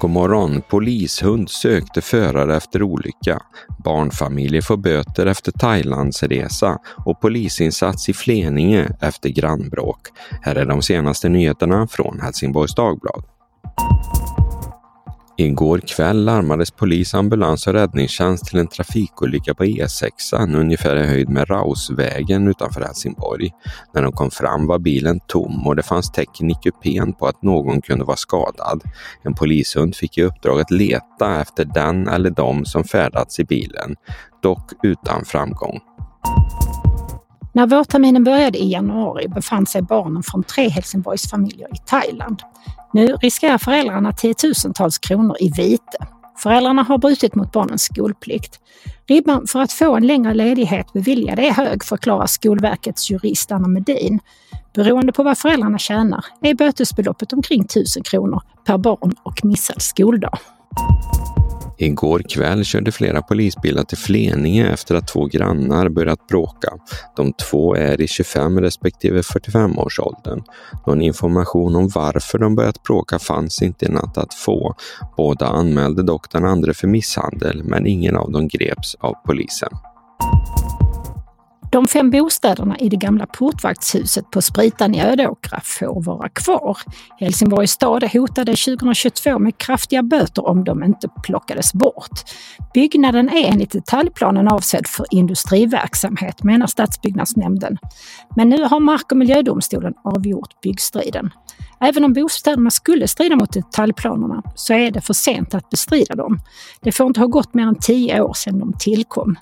god morgon. Polishund sökte förare efter olycka. Barnfamiljer får böter efter Thailandsresa och polisinsats i Fleninge efter grannbråk. Här är de senaste nyheterna från Helsingborgs Dagblad. Igår kväll larmades polis, ambulans och räddningstjänst till en trafikolycka på E6 ungefär i höjd med Rausvägen utanför Helsingborg. När de kom fram var bilen tom och det fanns tecken i kupén på att någon kunde vara skadad. En polishund fick i uppdrag att leta efter den eller de som färdats i bilen, dock utan framgång. När vårterminen började i januari befann sig barnen från tre Helsingborgsfamiljer i Thailand. Nu riskerar föräldrarna tiotusentals kronor i vite. Föräldrarna har brutit mot barnens skolplikt. Ribban för att få en längre ledighet beviljad är hög, förklarar Skolverkets jurist Anna Medin. Beroende på vad föräldrarna tjänar är bötesbeloppet omkring 1000 kronor per barn och missad skoldag. Igår kväll körde flera polisbilar till Fleninge efter att två grannar börjat bråka. De två är i 25 respektive 45 års åldern. Någon information om varför de börjat bråka fanns inte i natt att få. Båda anmälde dock den andra för misshandel, men ingen av dem greps av polisen. De fem bostäderna i det gamla portvaktshuset på Spritan i Ödåkra får vara kvar. Helsingborgs stad hotade 2022 med kraftiga böter om de inte plockades bort. Byggnaden är enligt detaljplanen avsedd för industriverksamhet, menar stadsbyggnadsnämnden. Men nu har Mark och miljödomstolen avgjort byggstriden. Även om bostäderna skulle strida mot detaljplanerna så är det för sent att bestrida dem. Det får inte ha gått mer än tio år sedan de tillkom.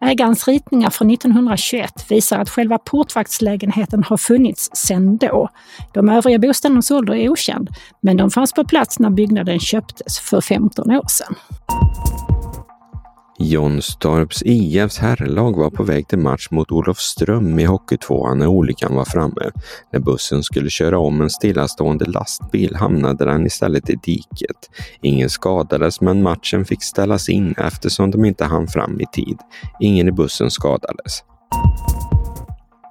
Ägarens ritningar från 1921 visar att själva portvaktslägenheten har funnits sedan då. De övriga bostädernas ålder är okänd, men de fanns på plats när byggnaden köptes för 15 år sedan. Jonstorps IFs herrlag var på väg till match mot Olofström i Hockeytvåan när olyckan var framme. När bussen skulle köra om en stillastående lastbil hamnade den istället i diket. Ingen skadades men matchen fick ställas in eftersom de inte hann fram i tid. Ingen i bussen skadades.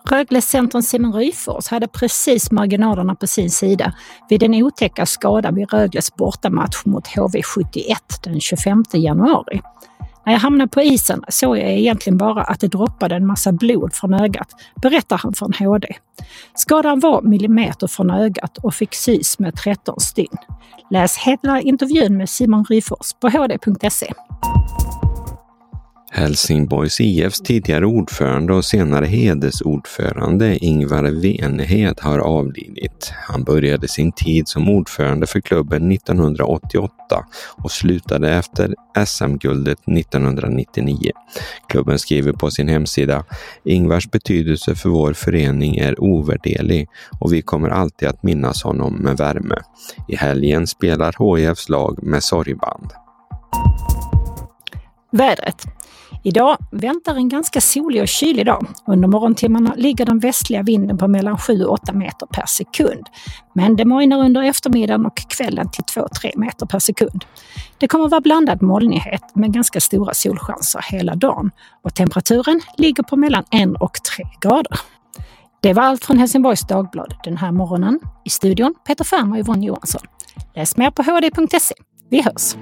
Röglescentern Simon Ryfors hade precis marginalerna på sin sida vid den otäcka skada vid Rögles bortamatch mot HV71 den 25 januari. När jag hamnade på isen såg jag egentligen bara att det droppade en massa blod från ögat, berättar han från HD. Skadan var millimeter från ögat och fick sys med 13 stygn. Läs hela intervjun med Simon Ryfors på hd.se. Helsingborgs IFs tidigare ordförande och senare hedersordförande Ingvar Venhed har avlidit. Han började sin tid som ordförande för klubben 1988 och slutade efter SM-guldet 1999. Klubben skriver på sin hemsida Ingvars betydelse för vår förening är ovärderlig och vi kommer alltid att minnas honom med värme. I helgen spelar HIFs lag med sorgband. Vädret. Idag väntar en ganska solig och kylig dag. Under morgontimmarna ligger den västliga vinden på mellan 7 och 8 meter per sekund. Men det mojnar under eftermiddagen och kvällen till 2-3 meter per sekund. Det kommer vara blandad molnighet med ganska stora solchanser hela dagen och temperaturen ligger på mellan 1 och 3 grader. Det var allt från Helsingborgs Dagblad den här morgonen. I studion Peter Ferm och Yvonne Johansson. Läs mer på hd.se. Vi hörs!